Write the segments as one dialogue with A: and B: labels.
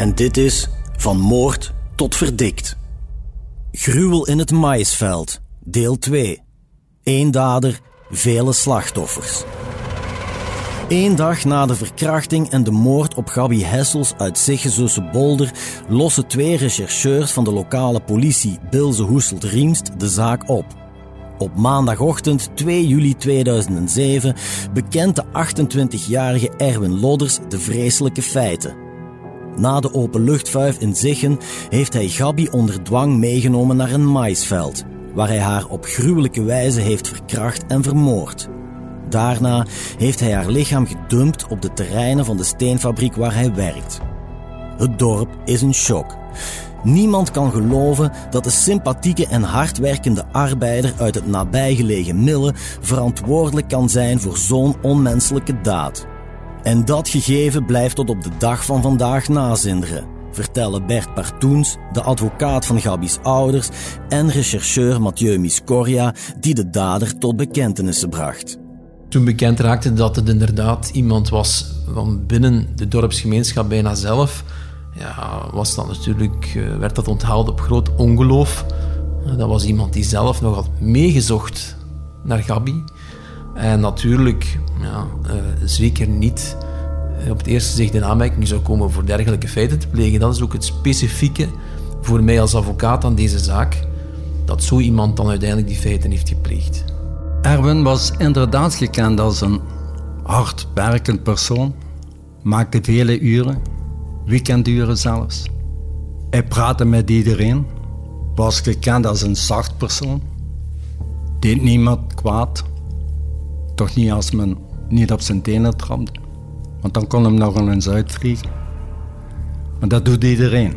A: en dit is Van Moord tot Verdikt. Gruwel in het maïsveld, deel 2. Eén dader, vele slachtoffers. Eén dag na de verkrachting en de moord op Gabi Hessels uit Siggezoose Bolder lossen twee rechercheurs van de lokale politie Bilze Hoeselt-Riemst de zaak op. Op maandagochtend 2 juli 2007 bekent de 28-jarige Erwin Lodders de vreselijke feiten. Na de openluchtvuif in Ziggen heeft hij Gabi onder dwang meegenomen naar een maisveld, waar hij haar op gruwelijke wijze heeft verkracht en vermoord. Daarna heeft hij haar lichaam gedumpt op de terreinen van de steenfabriek waar hij werkt. Het dorp is een shock. Niemand kan geloven dat de sympathieke en hardwerkende arbeider uit het nabijgelegen Mille verantwoordelijk kan zijn voor zo'n onmenselijke daad. En dat gegeven blijft tot op de dag van vandaag nazinderen, vertellen Bert Partoens, de advocaat van Gabi's ouders, en rechercheur Mathieu Miscoria, die de dader tot bekentenissen bracht.
B: Toen bekend raakte dat het inderdaad iemand was van binnen de dorpsgemeenschap bijna zelf, ja, was dat natuurlijk, eh, werd dat onthaald op groot ongeloof. Dat was iemand die zelf nog had meegezocht naar Gabi. En natuurlijk ja, uh, zeker niet op het eerste zicht in aanmerking zou komen voor dergelijke feiten te plegen. Dat is ook het specifieke voor mij als advocaat aan deze zaak, dat zo iemand dan uiteindelijk die feiten heeft gepleegd.
C: Erwin was inderdaad gekend als een hardwerkend persoon, maakte vele uren, weekenduren zelfs. Hij praatte met iedereen, was gekend als een zacht persoon, deed niemand kwaad, toch niet als men niet op zijn tenen trapte, want dan kon hem nog eens uitvliegen. Maar dat doet iedereen.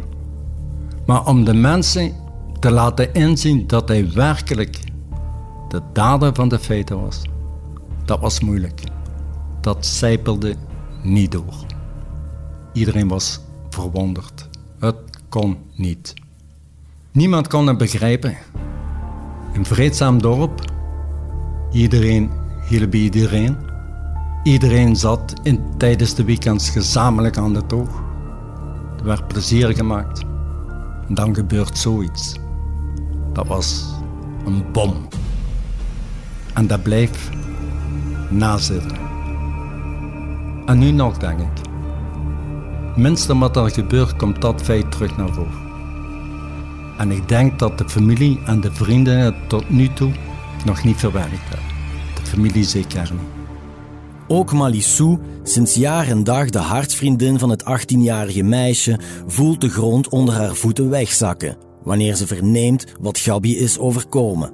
C: Maar om de mensen te laten inzien dat hij werkelijk de dader van de feiten was, dat was moeilijk. Dat zijpelde niet door. Iedereen was verwonderd. Het kon niet. Niemand kon het begrijpen. Een vreedzaam dorp. Iedereen hielp bij iedereen. Iedereen zat in, tijdens de weekends gezamenlijk aan de toog. Er werd plezier gemaakt. En dan gebeurt zoiets. Dat was een bom. En dat blijft nazitten. En nu nog, denk ik. Minste wat er gebeurt, komt dat feit terug naar voren. En ik denk dat de familie en de vrienden het tot nu toe nog niet verwerkt hebben. Familie.
A: Ook Malissou, sinds jaar en dag de hartsvriendin van het 18-jarige meisje, voelt de grond onder haar voeten wegzakken wanneer ze verneemt wat Gabi is overkomen.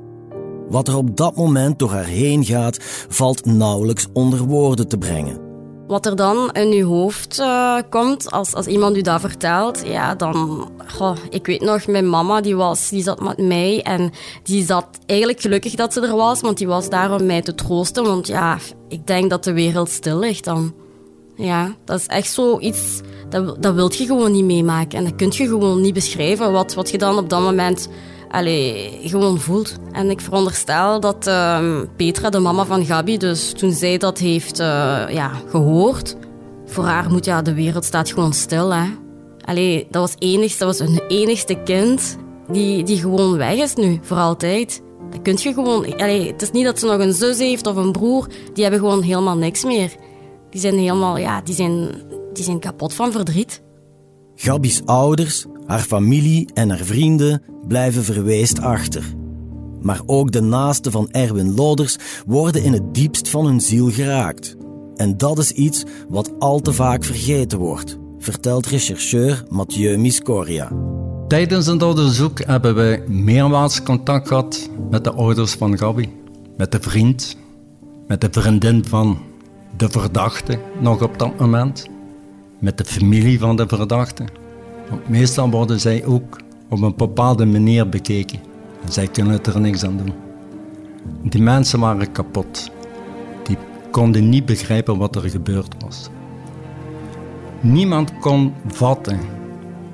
A: Wat er op dat moment door haar heen gaat, valt nauwelijks onder woorden te brengen.
D: Wat er dan in je hoofd uh, komt als, als iemand u dat vertelt, ja, dan... Goh, ik weet nog, mijn mama die was, die zat met mij en die zat eigenlijk gelukkig dat ze er was, want die was daar om mij te troosten. Want ja, ik denk dat de wereld stil ligt dan. Ja, dat is echt zoiets, dat, dat wilt je gewoon niet meemaken. En dat kun je gewoon niet beschrijven, wat, wat je dan op dat moment allee, gewoon voelt. En ik veronderstel dat uh, Petra, de mama van Gabi, dus toen zij dat heeft uh, ja, gehoord, voor haar moet ja, de wereld staat gewoon stil. Hè. Allee, dat was, enigst, dat was hun enigste kind die, die gewoon weg is nu, voor altijd. Dat kun je gewoon... Allee, het is niet dat ze nog een zus heeft of een broer, die hebben gewoon helemaal niks meer. Die zijn helemaal, ja, die zijn, die zijn kapot van verdriet.
A: Gabi's ouders, haar familie en haar vrienden blijven verweest achter. Maar ook de naasten van Erwin Loders worden in het diepst van hun ziel geraakt. En dat is iets wat al te vaak vergeten wordt, vertelt rechercheur Mathieu Miscoria.
C: Tijdens het onderzoek hebben wij meermaals contact gehad met de ouders van Gabi, met de vriend, met de vriendin van de verdachte nog op dat moment, met de familie van de verdachte. Want meestal worden zij ook op een bepaalde manier bekeken. En zij kunnen er niks aan doen. Die mensen waren kapot. Die konden niet begrijpen wat er gebeurd was. Niemand kon vatten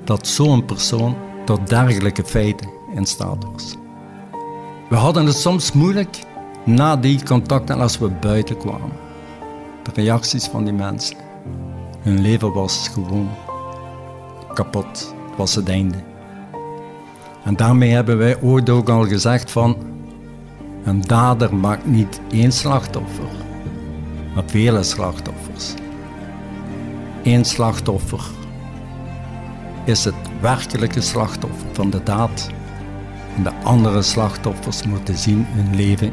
C: dat zo'n persoon tot dergelijke feiten in staat was. We hadden het soms moeilijk na die contacten als we buiten kwamen. De reacties van die mensen. Hun leven was gewoon kapot. Was het einde. En daarmee hebben wij ooit ook al gezegd van een dader maakt niet één slachtoffer, maar vele slachtoffers. Eén slachtoffer is het werkelijke slachtoffer van de daad. En de andere slachtoffers moeten zien hun leven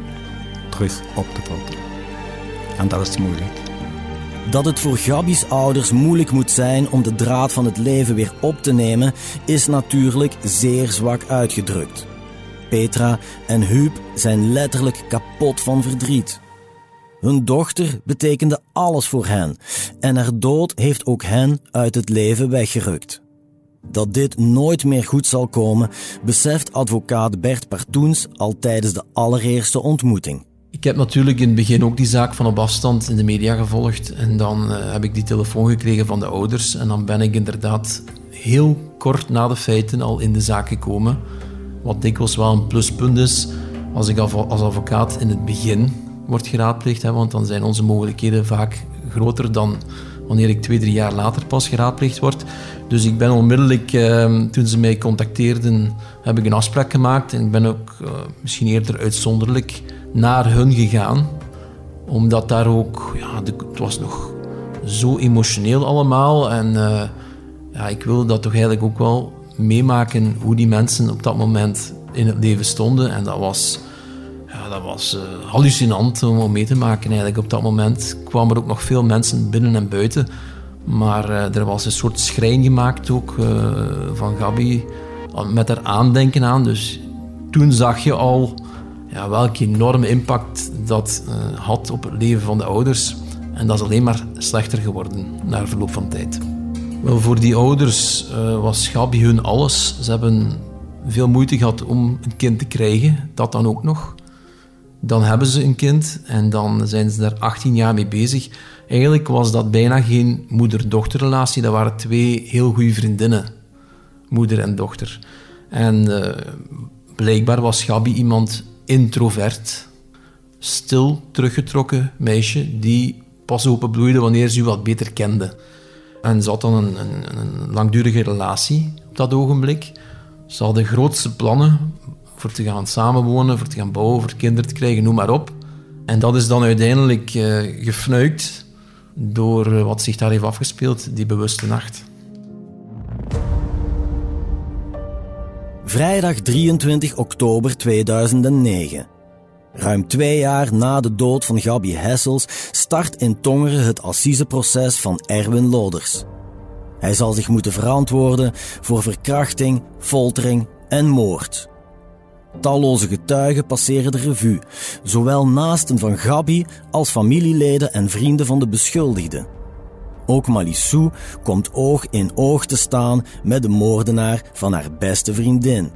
C: terug op te vatten. En dat is moeilijk.
A: Dat het voor Gabi's ouders moeilijk moet zijn om de draad van het leven weer op te nemen, is natuurlijk zeer zwak uitgedrukt. Petra en Huub zijn letterlijk kapot van verdriet. Hun dochter betekende alles voor hen en haar dood heeft ook hen uit het leven weggerukt. Dat dit nooit meer goed zal komen, beseft advocaat Bert Partoens al tijdens de allereerste ontmoeting.
B: Ik heb natuurlijk in het begin ook die zaak van op afstand in de media gevolgd. En dan uh, heb ik die telefoon gekregen van de ouders. En dan ben ik inderdaad heel kort na de feiten al in de zaak gekomen. Wat dikwijls wel een pluspunt is als ik als advocaat in het begin word geraadpleegd. Hè, want dan zijn onze mogelijkheden vaak groter dan wanneer ik twee, drie jaar later pas geraadpleegd word. Dus ik ben onmiddellijk, uh, toen ze mij contacteerden, heb ik een afspraak gemaakt. En ik ben ook uh, misschien eerder uitzonderlijk naar hun gegaan. Omdat daar ook, ja, het was nog zo emotioneel allemaal. En uh, ja, ik wilde dat toch eigenlijk ook wel meemaken hoe die mensen op dat moment in het leven stonden. En dat was, ja, dat was uh, hallucinant om mee te maken eigenlijk. Op dat moment kwamen er ook nog veel mensen binnen en buiten. Maar uh, er was een soort schrijn gemaakt ook van Gabi met haar aandenken aan. Dus toen zag je al ja, welke enorme impact dat uh, had op het leven van de ouders. En dat is alleen maar slechter geworden na verloop van tijd. Wel, voor die ouders uh, was Gabi hun alles. Ze hebben veel moeite gehad om een kind te krijgen, dat dan ook nog. Dan hebben ze een kind en dan zijn ze daar 18 jaar mee bezig. Eigenlijk was dat bijna geen moeder-dochterrelatie, dat waren twee heel goede vriendinnen, moeder en dochter. En uh, blijkbaar was Gabi iemand introvert, stil, teruggetrokken meisje die pas openbloeide wanneer ze u wat beter kende. En ze had dan een, een, een langdurige relatie op dat ogenblik. Ze hadden grootste plannen voor te gaan samenwonen, voor te gaan bouwen, voor kinderen te krijgen, noem maar op. En dat is dan uiteindelijk uh, gefnuikt door uh, wat zich daar heeft afgespeeld, die bewuste nacht.
A: Vrijdag 23 oktober 2009. Ruim twee jaar na de dood van Gabi Hessels start in Tongeren het assiseproces van Erwin Loders. Hij zal zich moeten verantwoorden voor verkrachting, foltering en moord. Talloze getuigen passeren de revue, zowel naasten van Gabi als familieleden en vrienden van de beschuldigde. Ook Malissou komt oog in oog te staan met de moordenaar van haar beste vriendin.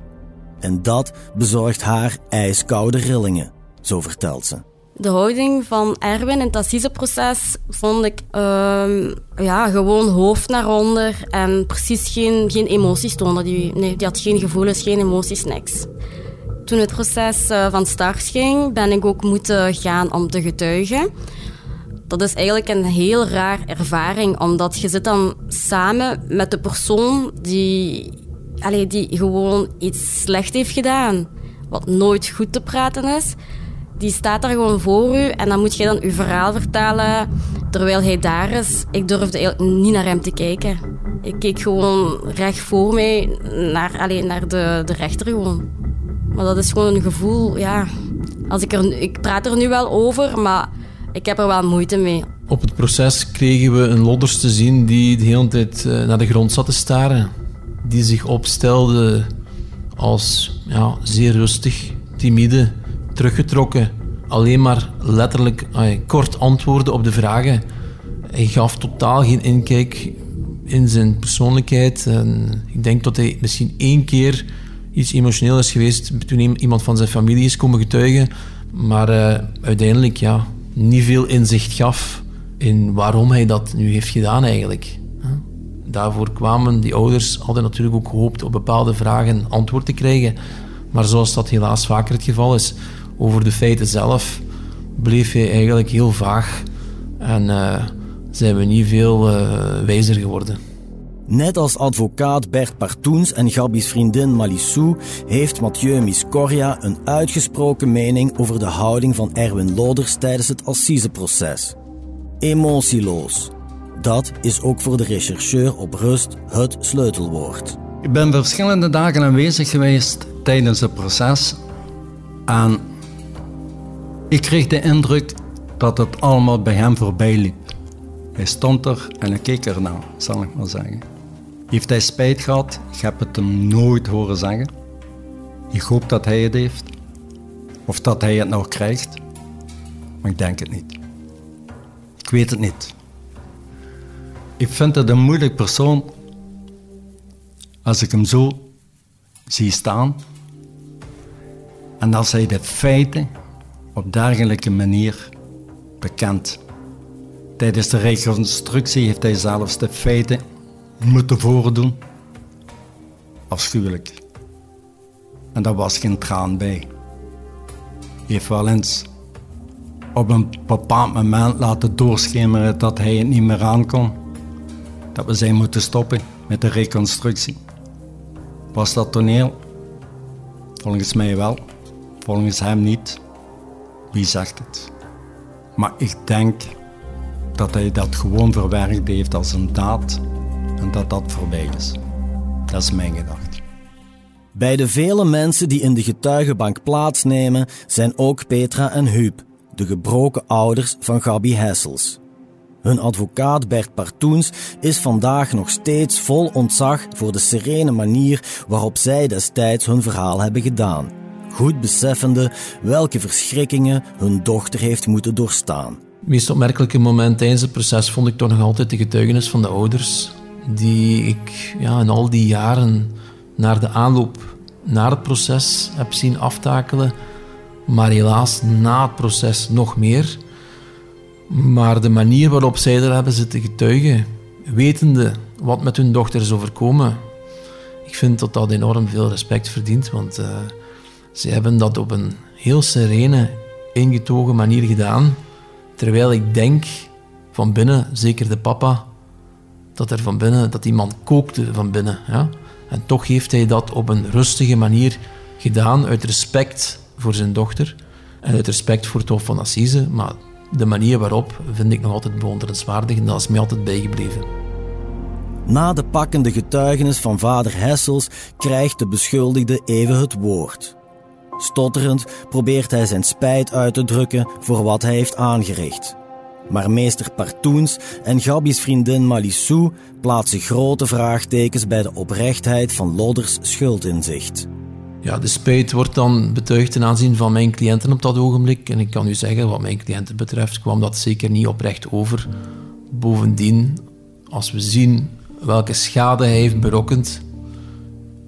A: En dat bezorgt haar ijskoude rillingen, zo vertelt ze.
D: De houding van Erwin in het assiseproces vond ik uh, ja, gewoon hoofd naar onder en precies geen, geen emoties toonde. Die, nee, die had geen gevoelens, geen emoties, niks. Toen het proces uh, van start ging, ben ik ook moeten gaan om te getuigen dat is eigenlijk een heel raar ervaring, omdat je zit dan samen met de persoon die, allez, die gewoon iets slecht heeft gedaan, wat nooit goed te praten is. Die staat daar gewoon voor u en dan moet je dan uw verhaal vertellen terwijl hij daar is. Ik durfde eigenlijk niet naar hem te kijken. Ik keek gewoon recht voor mij naar, alleen naar de, de rechter gewoon. Maar dat is gewoon een gevoel, ja. Als ik, er, ik praat er nu wel over, maar ik heb er wel moeite mee.
B: Op het proces kregen we een lodders te zien die de hele tijd eh, naar de grond zat te staren. Die zich opstelde als ja, zeer rustig, timide, teruggetrokken. Alleen maar letterlijk kort antwoorden op de vragen. Hij gaf totaal geen inkijk in zijn persoonlijkheid. En ik denk dat hij misschien één keer iets emotioneel is geweest toen iemand van zijn familie is komen getuigen. Maar uh, uiteindelijk ja, niet veel inzicht gaf in waarom hij dat nu heeft gedaan eigenlijk. Daarvoor kwamen die ouders, hadden natuurlijk ook gehoopt op bepaalde vragen antwoord te krijgen. Maar zoals dat helaas vaker het geval is, over de feiten zelf bleef hij eigenlijk heel vaag. En uh, zijn we niet veel uh, wijzer geworden.
A: Net als advocaat Bert Partoens en Gabi's vriendin Malissou heeft Mathieu Miscoria een uitgesproken mening over de houding van Erwin Loders tijdens het assiseproces. Emotieloos. Dat is ook voor de rechercheur op rust het sleutelwoord.
C: Ik ben verschillende dagen aanwezig geweest tijdens het proces en ik kreeg de indruk dat het allemaal bij hem voorbij liep. Hij stond er en ik keek ernaar, zal ik maar zeggen. Heeft hij spijt gehad? Ik heb het hem nooit horen zeggen. Ik hoop dat hij het heeft. Of dat hij het nog krijgt. Maar ik denk het niet. Ik weet het niet. Ik vind het een moeilijk persoon als ik hem zo zie staan. En als hij de feiten op dergelijke manier bekent. Tijdens de reconstructie heeft hij zelfs de feiten moeten voordoen. Afschuwelijk. En daar was geen traan bij. Heeft wel eens op een bepaald moment laten doorschemeren dat hij het niet meer aankon. Dat we zijn moeten stoppen met de reconstructie. Was dat toneel? Volgens mij wel. Volgens hem niet. Wie zegt het? Maar ik denk dat hij dat gewoon verwerkt heeft als een daad en dat dat voorbij is. Dat is mijn gedachte.
A: Bij de vele mensen die in de getuigenbank plaatsnemen zijn ook Petra en Huub, de gebroken ouders van Gabi Hessels. Hun advocaat Bert Partoens is vandaag nog steeds vol ontzag voor de serene manier waarop zij destijds hun verhaal hebben gedaan, goed beseffende welke verschrikkingen hun dochter heeft moeten doorstaan.
B: Het meest opmerkelijke moment tijdens het proces vond ik toch nog altijd de getuigenis van de ouders die ik ja, in al die jaren naar de aanloop naar het proces heb zien aftakelen. Maar helaas na het proces nog meer. Maar de manier waarop zij er hebben zitten getuigen, wetende wat met hun dochter is overkomen, ik vind dat dat enorm veel respect verdient. Want uh, ze hebben dat op een heel serene, ingetogen manier gedaan. Terwijl ik denk van binnen, zeker de papa, dat er van binnen, dat die man kookte van binnen. Ja? En toch heeft hij dat op een rustige manier gedaan, uit respect voor zijn dochter en uit respect voor het Hof van Assise. Maar de manier waarop vind ik nog altijd bewonderenswaardig en dat is mij altijd bijgebleven.
A: Na de pakkende getuigenis van vader Hessels krijgt de beschuldigde even het woord. Stotterend probeert hij zijn spijt uit te drukken voor wat hij heeft aangericht. Maar meester Partoens en Gabi's vriendin Malissou plaatsen grote vraagtekens bij de oprechtheid van Lodders schuldinzicht.
B: Ja, de spijt wordt dan betuigd ten aanzien van mijn cliënten op dat ogenblik. En ik kan u zeggen, wat mijn cliënten betreft, kwam dat zeker niet oprecht over. Bovendien, als we zien welke schade hij heeft berokkend,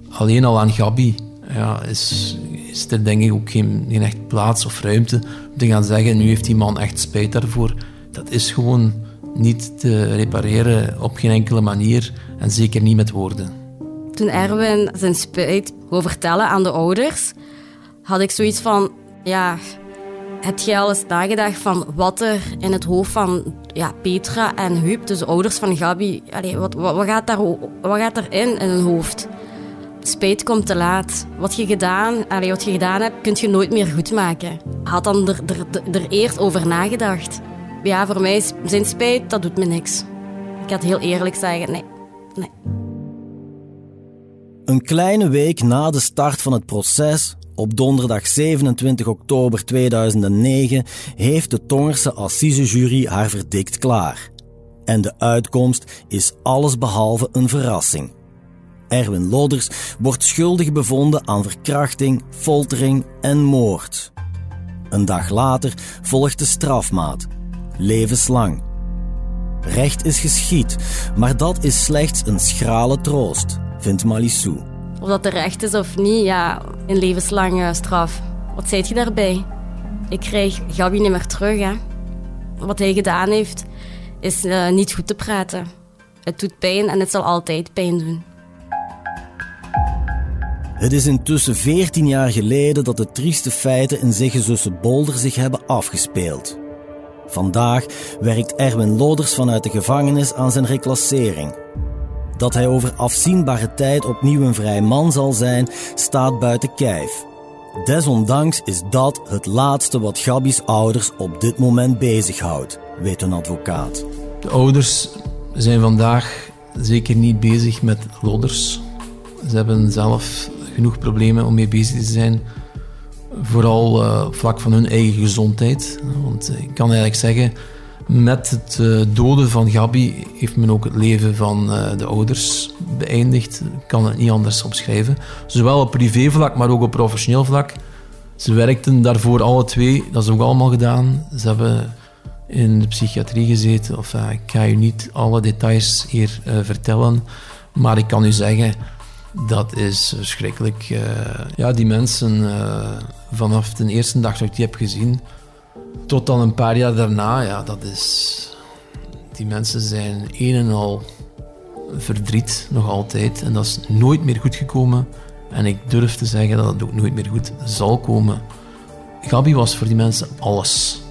B: alleen al aan Gabi, ja, is, is er denk ik ook geen, geen echt plaats of ruimte om te gaan zeggen, nu heeft die man echt spijt daarvoor dat is gewoon niet te repareren op geen enkele manier en zeker niet met woorden.
D: Toen Erwin zijn spijt wou vertellen aan de ouders, had ik zoiets van, ja, heb jij al eens nagedacht van wat er in het hoofd van ja, Petra en Huub, dus de ouders van Gabi, allez, wat, wat, gaat daar, wat gaat erin in hun hoofd? Spijt komt te laat. Wat je gedaan, allez, wat je gedaan hebt, kun je nooit meer goed maken. Had dan er, er, er eerst over nagedacht ja, voor mij is zijn spijt, dat doet me niks. Ik had heel eerlijk zeggen, nee, Nee.
A: Een kleine week na de start van het proces, op donderdag 27 oktober 2009, heeft de Tongerse assisejury haar verdict klaar. En de uitkomst is allesbehalve een verrassing. Erwin Loders wordt schuldig bevonden aan verkrachting, foltering en moord. Een dag later volgt de strafmaat, levenslang. Recht is geschied, maar dat is slechts een schrale troost, vindt Malissou.
D: Of dat terecht is of niet, ja, een levenslange straf. Wat zei je daarbij? Ik krijg Gabi niet meer terug. Hè. Wat hij gedaan heeft, is uh, niet goed te praten. Het doet pijn en het zal altijd pijn doen.
A: Het is intussen 14 jaar geleden dat de trieste feiten in Zeggezusse Bolder zich hebben afgespeeld. Vandaag werkt Erwin Loders vanuit de gevangenis aan zijn reclassering. Dat hij over afzienbare tijd opnieuw een vrij man zal zijn, staat buiten kijf. Desondanks is dat het laatste wat Gabi's ouders op dit moment bezighoudt, weet een advocaat.
B: De ouders zijn vandaag zeker niet bezig met Loders. Ze hebben zelf genoeg problemen om mee bezig te zijn. Vooral uh, vlak van hun eigen gezondheid. Want ik kan eigenlijk zeggen, met het uh, doden van Gabi heeft men ook het leven van uh, de ouders beëindigd. Ik kan het niet anders omschrijven. Zowel op privévlak, maar ook op professioneel vlak. Ze werkten daarvoor alle twee, dat is ook allemaal gedaan. Ze hebben in de psychiatrie gezeten. Of, ik ga je niet alle details hier vertellen, maar ik kan u zeggen dat is verschrikkelijk. Uh, ja, die mensen, uh, vanaf de eerste dag dat ik die heb gezien, tot dan een paar jaar daarna, ja, dat is... Die mensen zijn een en al verdriet, nog altijd. En dat is nooit meer goed gekomen. En ik durf te zeggen dat het ook nooit meer goed zal komen. Gabi was voor die mensen alles.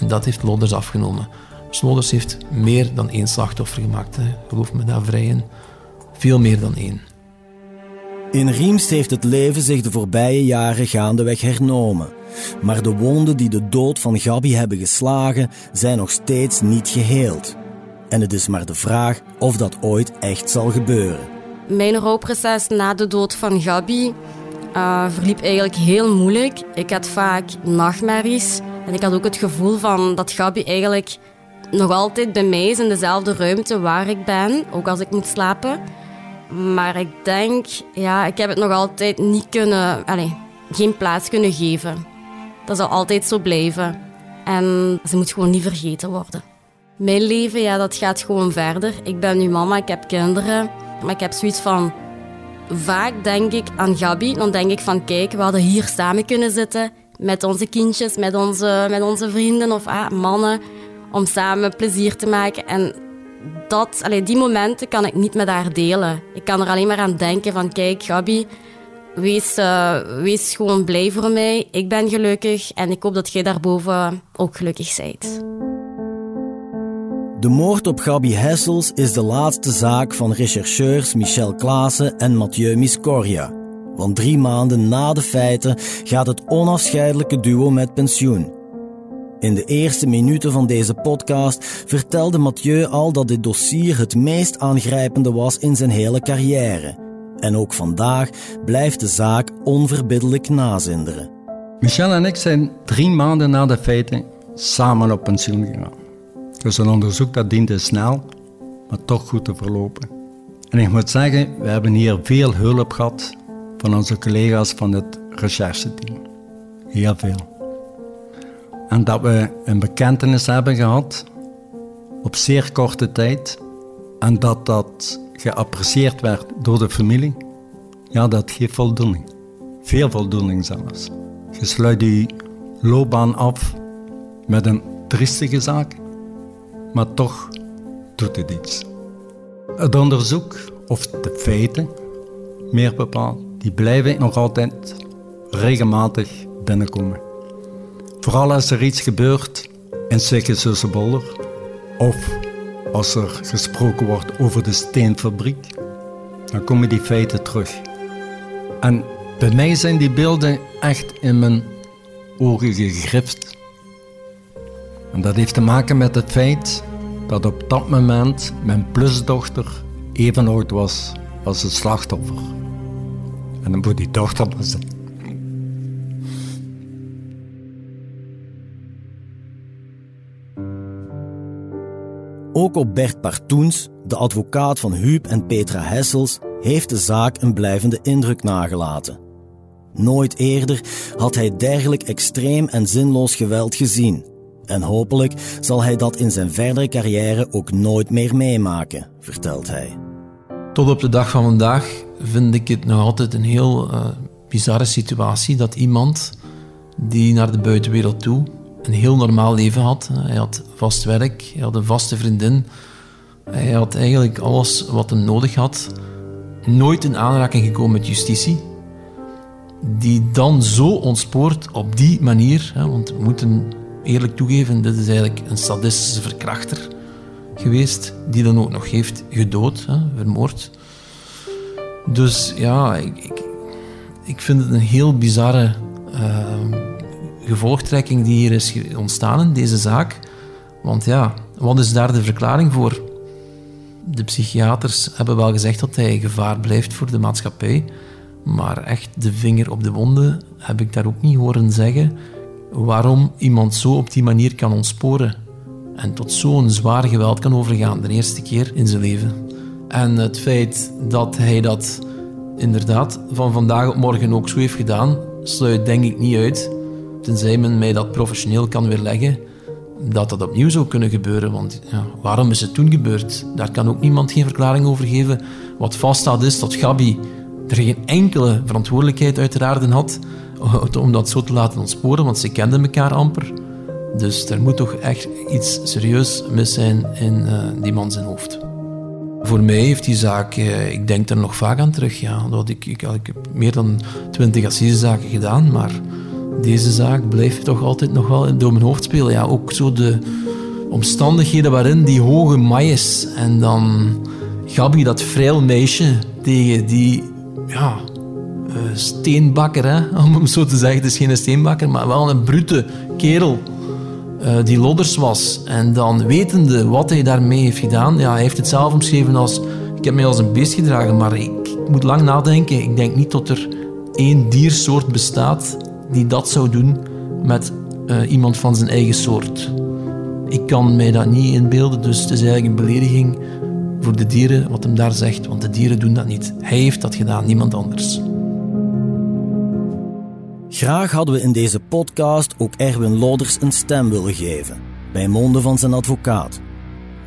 B: En dat heeft Loders afgenomen. Dus Loders heeft meer dan één slachtoffer gemaakt. Geloof me daar vrij in. Veel meer dan één.
A: In Riemst heeft het leven zich de voorbije jaren gaandeweg hernomen. Maar de wonden die de dood van Gabi hebben geslagen, zijn nog steeds niet geheeld. En het is maar de vraag of dat ooit echt zal gebeuren.
D: Mijn rouwproces na de dood van Gabi uh, verliep eigenlijk heel moeilijk. Ik had vaak nachtmerries. En ik had ook het gevoel van dat Gabi eigenlijk nog altijd bij mij is in dezelfde ruimte waar ik ben, ook als ik moet slapen. Maar ik denk, ja, ik heb het nog altijd niet kunnen, allez, geen plaats kunnen geven. Dat zal altijd zo blijven. En ze moet gewoon niet vergeten worden. Mijn leven, ja, dat gaat gewoon verder. Ik ben nu mama, ik heb kinderen. Maar ik heb zoiets van... Vaak denk ik aan Gabi. Dan denk ik van, kijk, we hadden hier samen kunnen zitten. Met onze kindjes, met onze, met onze vrienden of ah, mannen. Om samen plezier te maken. En dat, die momenten kan ik niet met haar delen. Ik kan er alleen maar aan denken van, kijk Gabi, wees, uh, wees gewoon blij voor mij. Ik ben gelukkig en ik hoop dat jij daarboven ook gelukkig bent.
A: De moord op Gabi Hessels is de laatste zaak van rechercheurs Michel Klaassen en Mathieu Miscoria. Want drie maanden na de feiten gaat het onafscheidelijke duo met pensioen. In de eerste minuten van deze podcast vertelde Mathieu al dat dit dossier het meest aangrijpende was in zijn hele carrière. En ook vandaag blijft de zaak onverbiddelijk nazinderen.
C: Michel en ik zijn drie maanden na de feiten samen op pensioen gegaan. Dus een onderzoek dat diende snel, maar toch goed te verlopen. En ik moet zeggen, we hebben hier veel hulp gehad van onze collega's van het rechercheteam. Heel veel. En dat we een bekentenis hebben gehad op zeer korte tijd. En dat dat geapprecieerd werd door de familie. Ja, dat geeft voldoening. Veel voldoening zelfs. Je sluit je loopbaan af met een triestige zaak, maar toch doet het iets. Het onderzoek, of de feiten, meer bepaald, die blijven nog altijd regelmatig binnenkomen. Vooral als er iets gebeurt in Sikkensussenbolder of als er gesproken wordt over de steenfabriek, dan komen die feiten terug. En bij mij zijn die beelden echt in mijn ogen gegrift. En dat heeft te maken met het feit dat op dat moment mijn plusdochter even oud was als het slachtoffer. En dan moet die dochter zijn.
A: Ook op Bert Partoens, de advocaat van Huub en Petra Hessels, heeft de zaak een blijvende indruk nagelaten. Nooit eerder had hij dergelijk extreem en zinloos geweld gezien. En hopelijk zal hij dat in zijn verdere carrière ook nooit meer meemaken, vertelt hij.
B: Tot op de dag van vandaag vind ik het nog altijd een heel uh, bizarre situatie dat iemand die naar de buitenwereld toe een heel normaal leven had. Hij had vast werk, hij had een vaste vriendin. Hij had eigenlijk alles wat hij nodig had. Nooit in aanraking gekomen met justitie. Die dan zo ontspoort op die manier, want we moeten eerlijk toegeven, dit is eigenlijk een sadistische verkrachter geweest, die dan ook nog heeft gedood, vermoord. Dus ja, ik, vind het een heel bizarre uh, gevolgtrekking die hier is ontstaan in deze zaak. Want ja, wat is daar de verklaring voor? De psychiaters hebben wel gezegd dat hij gevaar blijft voor de maatschappij. Maar echt de vinger op de wonden heb ik daar ook niet horen zeggen waarom iemand zo op die manier kan ontsporen en tot zo'n zwaar geweld kan overgaan, de eerste keer in zijn leven. En het feit dat hij dat inderdaad van vandaag op morgen ook zo heeft gedaan, sluit denk ik niet uit tenzij men mij dat professioneel kan weerleggen, dat dat opnieuw zou kunnen gebeuren. Want ja, waarom is het toen gebeurd? Daar kan ook niemand geen verklaring over geven. Wat vaststaat is dat Gabi er geen enkele verantwoordelijkheid uiteraard in had om dat zo te laten ontsporen, want ze kenden elkaar amper. Dus er moet toch echt iets serieus mis zijn in uh, die man zijn hoofd. Voor mij heeft die zaak, uh, ik denk er nog vaak aan terug. Ja. Ik, ik, ik heb meer dan twintig assisezaken gedaan, maar deze zaak blijft toch altijd nog wel door mijn hoofd spelen. Ja, ook zo de omstandigheden waarin die hoge maïs en dan Gabi, dat vrij meisje, tegen die ja, uh, steenbakker, hè, om hem zo te zeggen. Het is geen steenbakker, maar wel een brute kerel uh, die lodders was. En dan wetende wat hij daarmee heeft gedaan, ja, hij heeft het zelf omschreven als ik heb mij als een beest gedragen, maar ik moet lang nadenken. Ik denk niet dat er één diersoort bestaat die dat zou doen met uh, iemand van zijn eigen soort. Ik kan mij dat niet inbeelden, dus het is eigenlijk een belediging voor de dieren wat hem daar zegt, want de dieren doen dat niet. Hij heeft dat gedaan, niemand anders.
A: Graag hadden we in deze podcast ook Erwin Loders een stem willen geven, bij monden van zijn advocaat.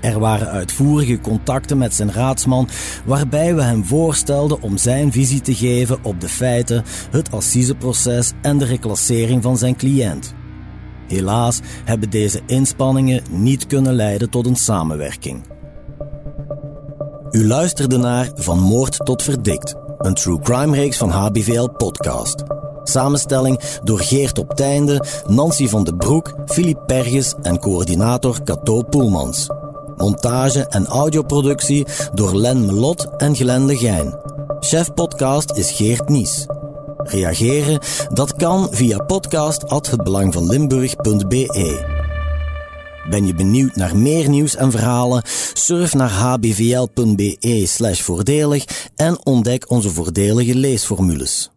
A: Er waren uitvoerige contacten met zijn raadsman, waarbij we hem voorstelden om zijn visie te geven op de feiten, het assiseproces en de reclassering van zijn cliënt. Helaas hebben deze inspanningen niet kunnen leiden tot een samenwerking. U luisterde naar Van Moord tot Verdikt, een true crime reeks van HBVL Podcast. Samenstelling door Geert op Teinde, Nancy van den Broek, Filip Perges en coördinator Cato Poelmans. Montage en audioproductie door Len Melot en Glenn Legijn. Chef podcast is Geert Nies. Reageren? Dat kan via podcast@hetbelangvanlimburg.be. Ben je benieuwd naar meer nieuws en verhalen? Surf naar hbvl.be/voordelig en ontdek onze voordelige leesformules.